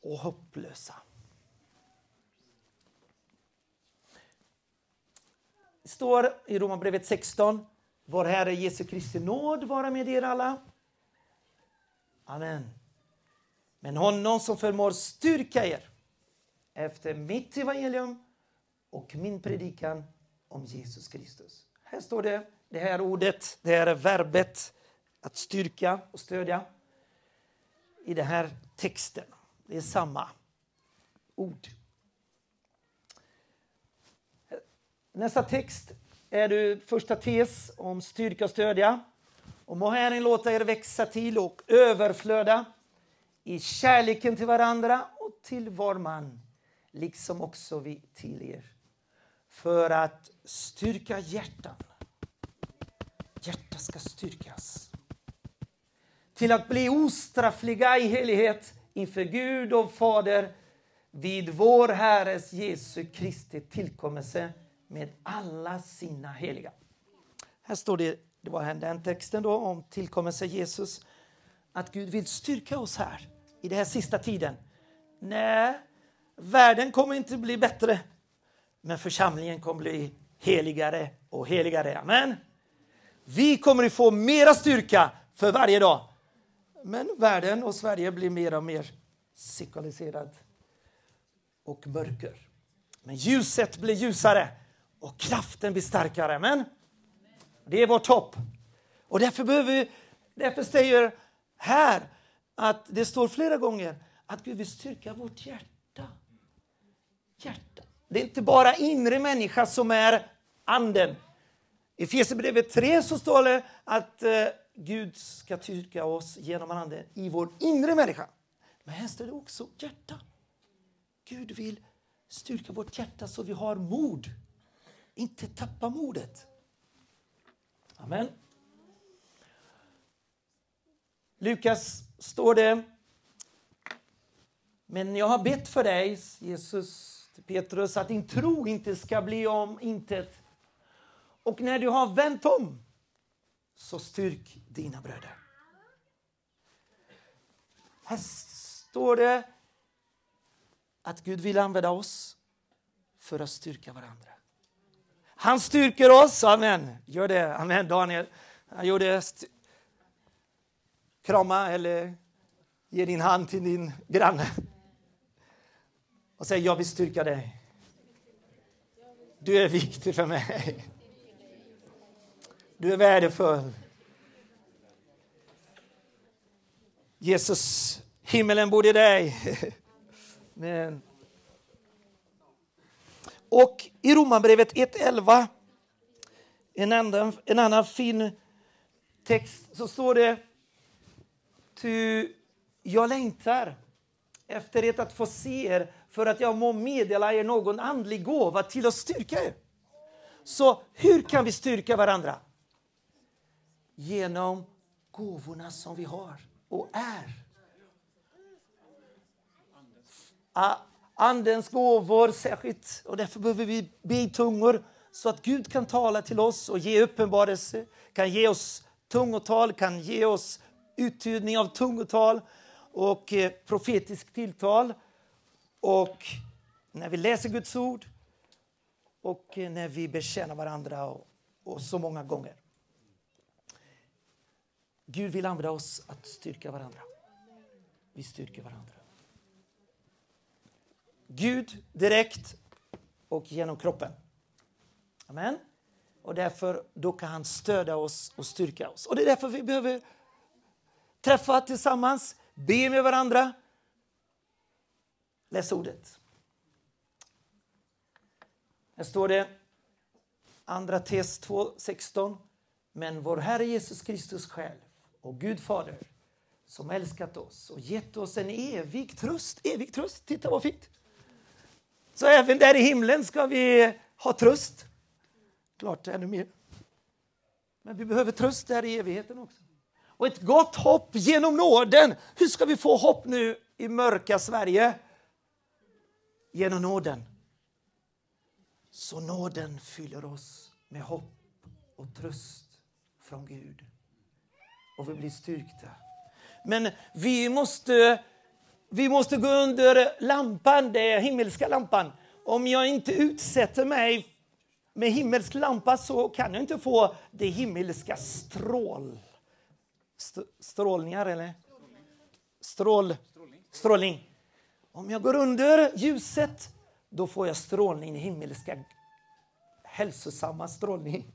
och hopplösa. Det står i Romarbrevet 16. Vår Herre Jesu Kristi nåd vara med er alla. Amen. Men honom som förmår styrka er efter mitt evangelium och min predikan om Jesus Kristus. Här står det, det här ordet, det här verbet att styrka och stödja i den här texten. Det är samma ord. Nästa text är du första tes om styrka och stödja. Och må Herren låta er växa till och överflöda i kärleken till varandra och till var man, liksom också vi till er. För att styrka hjärtan. Hjärtat ska styrkas. Till att bli ostraffliga i helighet inför Gud och Fader vid vår Herres Jesu Kristi tillkommelse med alla sina heliga. Här står det, det var den texten då om tillkommelse Jesus, att Gud vill styrka oss här i den här sista tiden. När världen kommer inte bli bättre, men församlingen kommer bli heligare och heligare. Amen. Vi kommer att få mera styrka för varje dag. Men världen och Sverige blir mer och mer sekulariserad och mörker. Men ljuset blir ljusare och kraften blir starkare. Amen? det är vårt hopp. Och därför behöver vi, därför säger här att det står flera gånger att Gud vill styrka vårt hjärta. Hjärta. Det är inte bara inre människa som är anden. I Efesierbrevet 3 så står det att eh, Gud ska styrka oss genom anden i vår inre människa. Men här står det också hjärta. Gud vill styrka vårt hjärta så vi har mod inte tappa modet. Amen. Lukas står det. Men jag har bett för dig, Jesus Petrus, att din tro inte ska bli om intet. Och när du har vänt om, så styrk dina bröder. Här står det att Gud vill använda oss för att styrka varandra. Han styrker oss. Amen. Gör det. Amen, Daniel. Han gjorde krama eller ge din hand till din granne och säg jag vill styrka dig. Du är viktig för mig. Du är värdefull. Jesus, himmelen bor i dig. Men och i Romarbrevet 1.11, en, annan, en annan fin text, så står det Ty jag längtar efter det att få se er för att jag må meddela er någon andlig gåva till att styrka er. Så hur kan vi styrka varandra? Genom gåvorna som vi har och är. Andens gåvor särskilt. Och därför behöver vi be i tungor så att Gud kan tala till oss och ge uppenbarelse, kan ge oss tungotal, kan ge oss uttydning av tungotal och profetiskt profetisk tilltal. Och när vi läser Guds ord och när vi bekänner varandra och, och så många gånger. Gud vill använda oss att styrka varandra. Vi styrker varandra. Gud direkt och genom kroppen. Amen. Och därför då kan han stödja oss och styrka oss. Och det är därför vi behöver träffa tillsammans, be med varandra. Läs ordet. Här står det, andra tes 2.16. Men vår Herre Jesus Kristus själv och Gud Fader som älskat oss och gett oss en evig tröst. Evig tröst, titta vad fint! Så även där i himlen ska vi ha tröst. Klart ännu mer. Men vi behöver tröst där i evigheten också. och ett gott hopp genom nåden. Hur ska vi få hopp nu i mörka Sverige? Genom nåden. Så nåden fyller oss med hopp och tröst från Gud. Och vi blir styrkta. Men vi måste, vi måste gå under lampan, den himmelska lampan. Om jag inte utsätter mig med himmelsk lampa så kan jag inte få det himmelska strål. St strålningar eller? Strål. Strålning. Om jag går under ljuset då får jag strålning, himmelska hälsosamma strålning.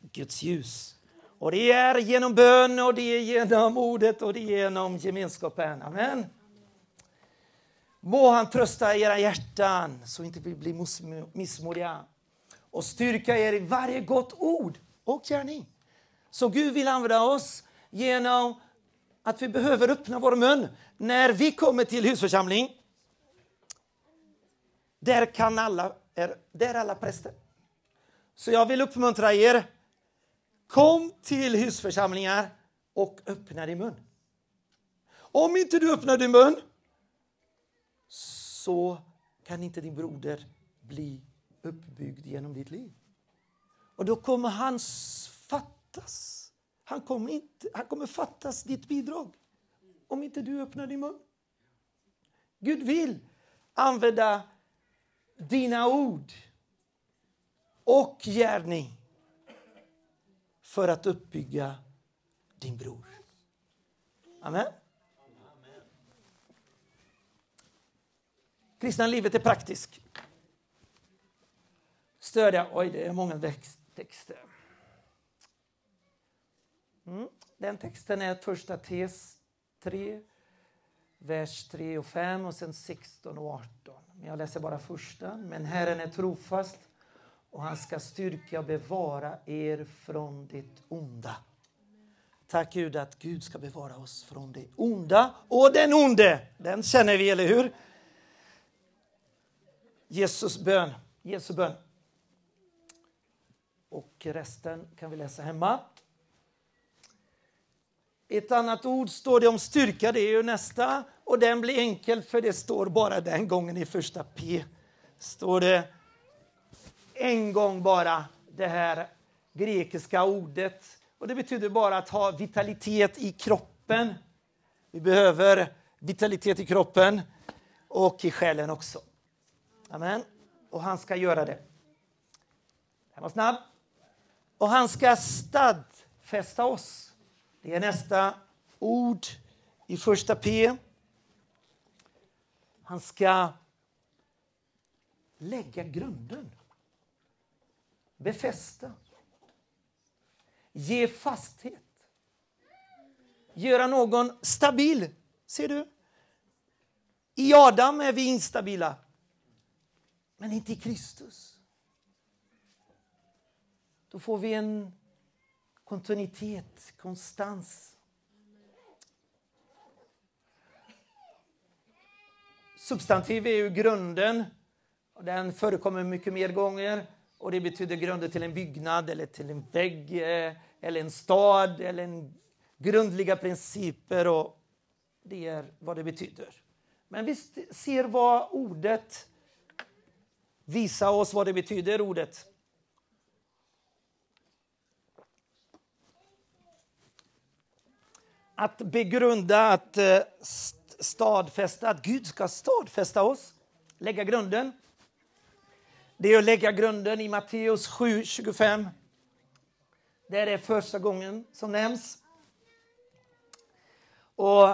Guds ljus. Och det är genom bön och det är genom ordet och det är genom gemenskapen. Amen. Må han trösta era hjärtan så inte vi blir missmodiga och styrka er i varje gott ord och gärning. Så Gud vill använda oss genom att vi behöver öppna vår mun när vi kommer till husförsamling. Där kan alla, är, där är alla präster. Så jag vill uppmuntra er. Kom till husförsamlingar och öppna din mun. Om inte du öppnar din mun så kan inte din broder bli uppbyggd genom ditt liv. Och då kommer han fattas. Han kommer, inte, han kommer fattas ditt bidrag om inte du öppnar din mun. Gud vill använda dina ord och gärning för att uppbygga din bror. Amen. Kristna livet är praktiskt. Stödja, oj det är många texter. Mm. Den texten är första tes 3, vers 3 och 5 och sen 16 och 18. Men jag läser bara första. Men Herren är trofast och han ska styrka och bevara er från det onda. Tack Gud att Gud ska bevara oss från det onda och den onde. Den känner vi, eller hur? Jesus bön. Jesu bön. Och resten kan vi läsa hemma. Ett annat ord står det om styrka, det är ju nästa. Och den blir enkel för det står bara den gången i första P. Står det en gång bara det här grekiska ordet. Och det betyder bara att ha vitalitet i kroppen. Vi behöver vitalitet i kroppen och i själen också. Amen. Och han ska göra det. Den var snabb. Och han ska stadfästa oss. Det är nästa ord i första P. Han ska lägga grunden. Befästa. Ge fasthet. Göra någon stabil. Ser du? I Adam är vi instabila. Men inte i Kristus. Då får vi en kontinuitet, konstans. Substantiv är ju grunden. Och den förekommer mycket mer gånger. Och Det betyder grunden till en byggnad, eller till en vägg, eh, eller en stad, eller en grundliga principer. och Det är vad det betyder. Men vi ser vad ordet visar oss vad det betyder, ordet. Att begrunda, att eh, stadfästa, att Gud ska stadfästa oss, lägga grunden. Det är att lägga grunden i Matteus 7.25. Det är det första gången som nämns. Och,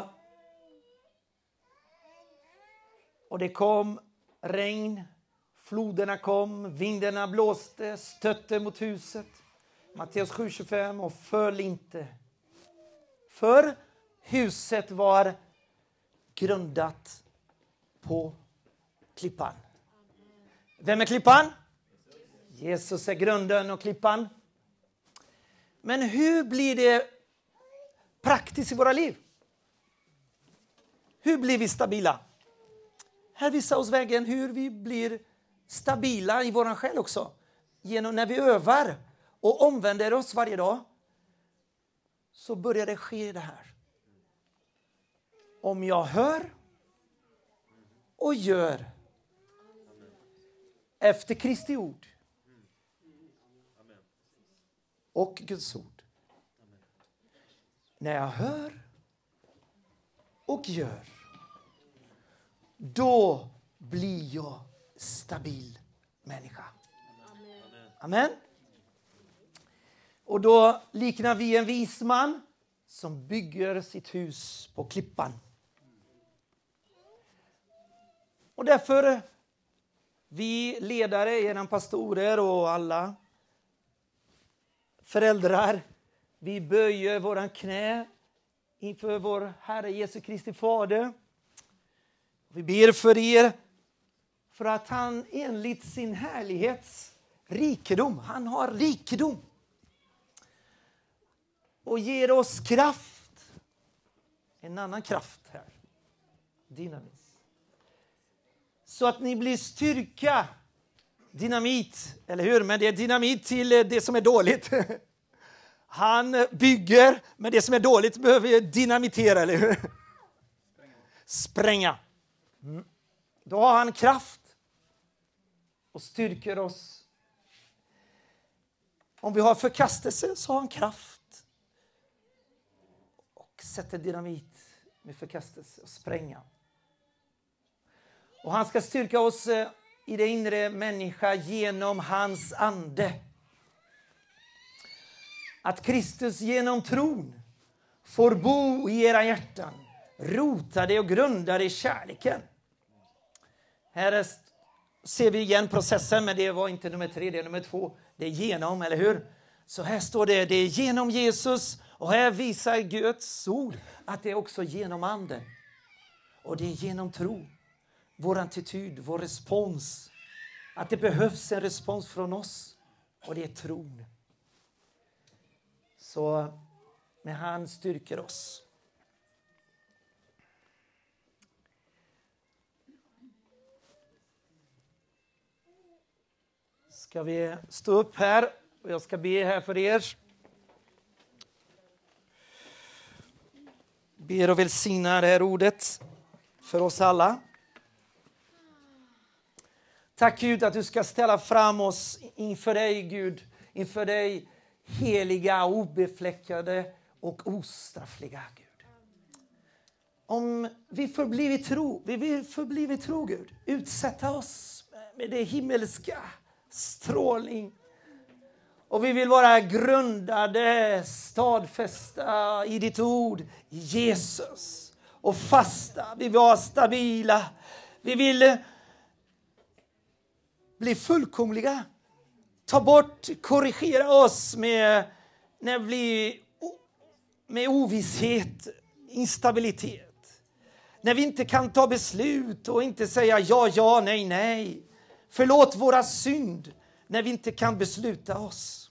och det kom regn, floderna kom, vindarna blåste, stötte mot huset. Matteus 7.25 och föll inte för huset var grundat på klippan. Vem är klippan? Jesus är grunden och klippan. Men hur blir det praktiskt i våra liv? Hur blir vi stabila? Här visar oss vägen hur vi blir stabila i vår själ också. Genom när vi övar och omvänder oss varje dag så börjar det ske det här. Om jag hör och gör efter Kristi ord och Guds ord. När jag hör och gör, då blir jag stabil människa. Amen. Och då liknar vi en vis man som bygger sitt hus på klippan. Och därför, vi ledare, genom pastorer och alla föräldrar, vi böjer våra knä inför vår Herre Jesu Kristi Fader. Vi ber för er för att han enligt sin härlighets rikedom, han har rikedom och ger oss kraft. En annan kraft här. Dynamis. Så att ni blir styrka. Dynamit, eller hur? Men det är dynamit till eh, det som är dåligt. (laughs) Han bygger, men det som är dåligt behöver dynamitera, eller hur? Spränga. Mm. Då har han kraft och styrker oss. Om vi har förkastelse så har han kraft sätter dynamit med förkastelse och spränga. Och han ska styrka oss eh, i det inre människa genom hans ande. Att Kristus genom tron får bo i era hjärtan, rotade och grundade i kärleken. Här ser vi igen processen, men det var inte nummer tre, det är nummer två. Det är genom, eller hur? Så här står det, det är genom Jesus och här visar Guds ord att det är också genom anden. Och det är genom tro. Vår attityd, vår respons. Att det behövs en respons från oss och det är tron. Så men han styrker oss. Ska vi stå upp här och jag ska be här för er. Ber och välsignar det här ordet för oss alla. Tack Gud att du ska ställa fram oss inför dig Gud, inför dig heliga, obefläckade och ostraffliga Gud. Om vi förblir i tro, vi vill förbli tro Gud, utsätta oss med det himmelska strålning och vi vill vara grundade, stadfästa i ditt ord, Jesus. Och fasta, vi vill vara stabila. Vi vill eh, bli fullkomliga. Ta bort, korrigera oss med, när vi med ovisshet, instabilitet. När vi inte kan ta beslut och inte säga ja, ja, nej, nej. Förlåt våra synd när vi inte kan besluta oss.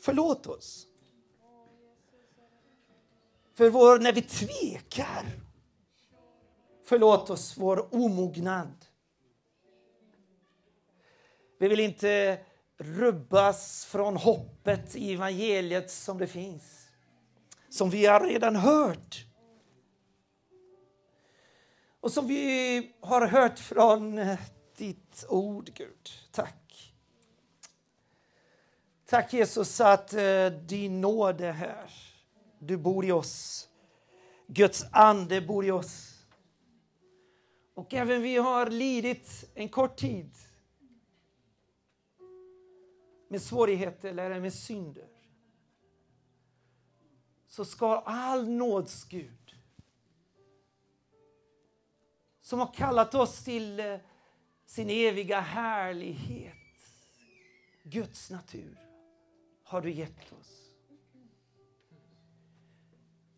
Förlåt oss. För vår, när vi tvekar. Förlåt oss vår omognad. Vi vill inte rubbas från hoppet i evangeliet som det finns. Som vi har redan hört. Och som vi har hört från ditt ord, Gud. Tack. Tack Jesus att eh, din nåd är här. Du bor i oss. Guds ande bor i oss. Och även vi har lidit en kort tid med svårigheter eller med synder så ska all nåds Gud som har kallat oss till eh, sin eviga härlighet, Guds natur har du gett oss.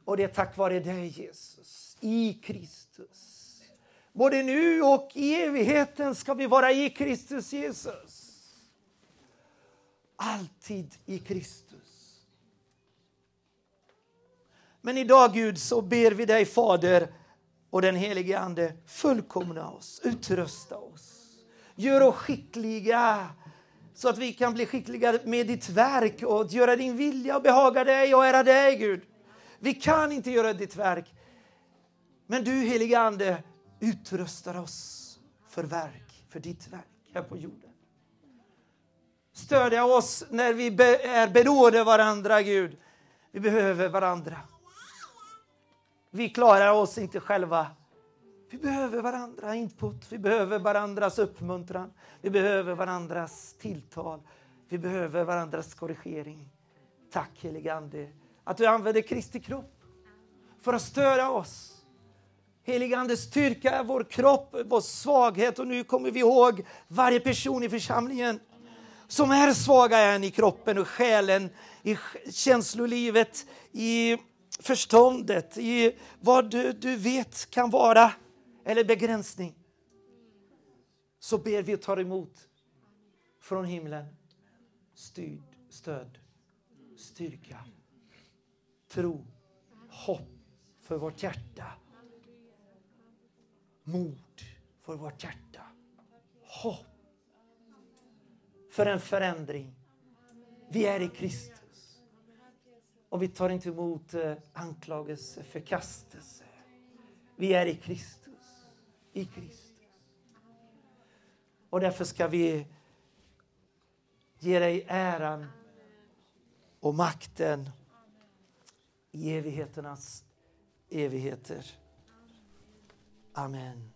Och det är tack vare dig, Jesus, i Kristus. Både nu och i evigheten ska vi vara i Kristus Jesus. Alltid i Kristus. Men idag, Gud, så ber vi dig, Fader och den helige Ande, fullkomna oss, utrusta oss. Gör oss skickliga så att vi kan bli skickliga med ditt verk och göra din vilja och behaga dig och ära dig, Gud. Vi kan inte göra ditt verk. Men du helige Ande utrustar oss för verk, för ditt verk här på jorden. Stödja oss när vi är beroende av varandra, Gud. Vi behöver varandra. Vi klarar oss inte själva. Vi behöver varandra input, vi behöver varandras uppmuntran, vi behöver varandras tilltal, vi behöver varandras korrigering. Tack helige Ande att du använder Kristi kropp för att störa oss. Helige Ande, styrka vår kropp, vår svaghet och nu kommer vi ihåg varje person i församlingen som är svaga än i kroppen och själen, i känslolivet, i förståndet, i vad du, du vet kan vara eller begränsning. Så ber vi och tar emot från himlen styrd, stöd, styrka, tro, hopp för vårt hjärta. Mod för vårt hjärta. Hopp för en förändring. Vi är i Kristus. Och vi tar inte emot eh, anklagelse, förkastelse. Vi är i Kristus. I Kristus. Och därför ska vi ge dig äran och makten i evigheternas evigheter. Amen.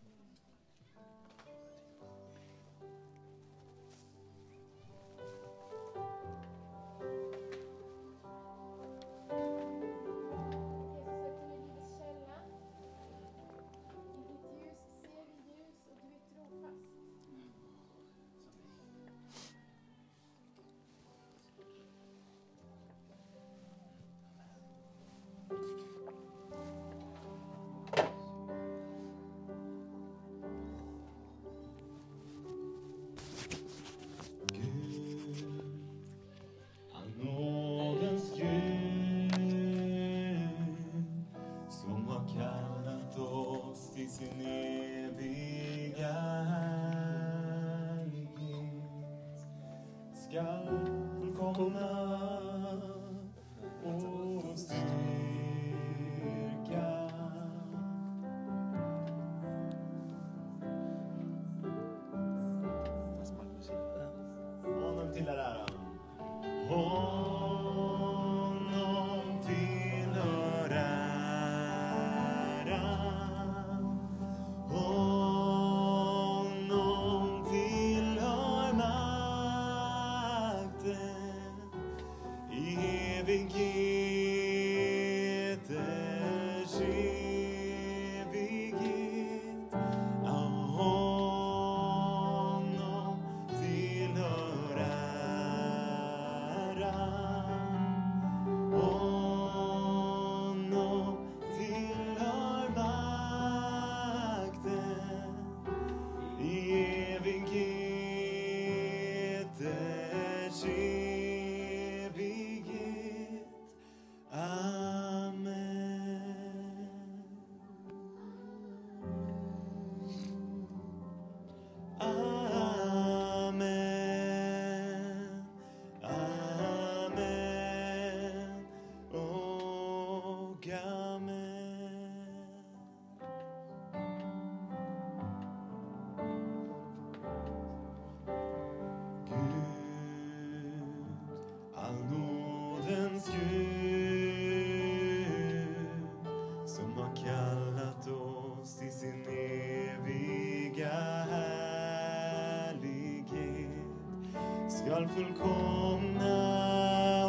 Skall fullkomna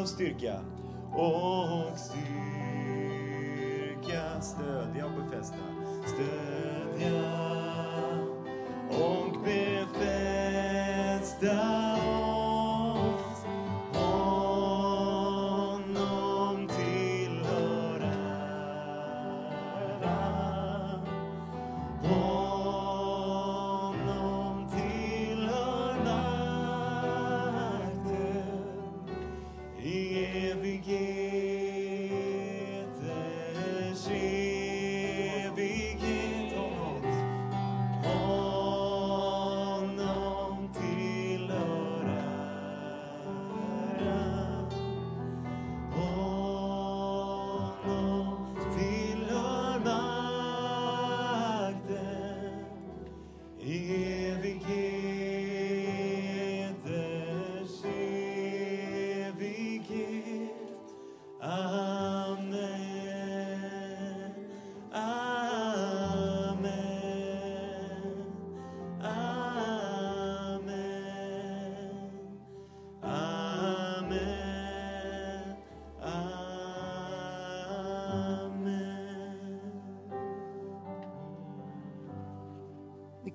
och styrka. Och styrka, stödja och befästa, stödja och befästa.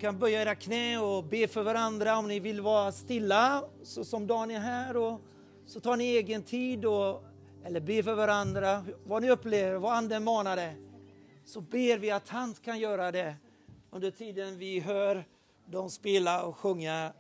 Kan böja era knä och be för varandra om ni vill vara stilla, så som Daniel här. Och så tar ni egen tid och, eller be för varandra, vad ni upplever, vad anden manar det. Så ber vi att han kan göra det under tiden vi hör dem spela och sjunga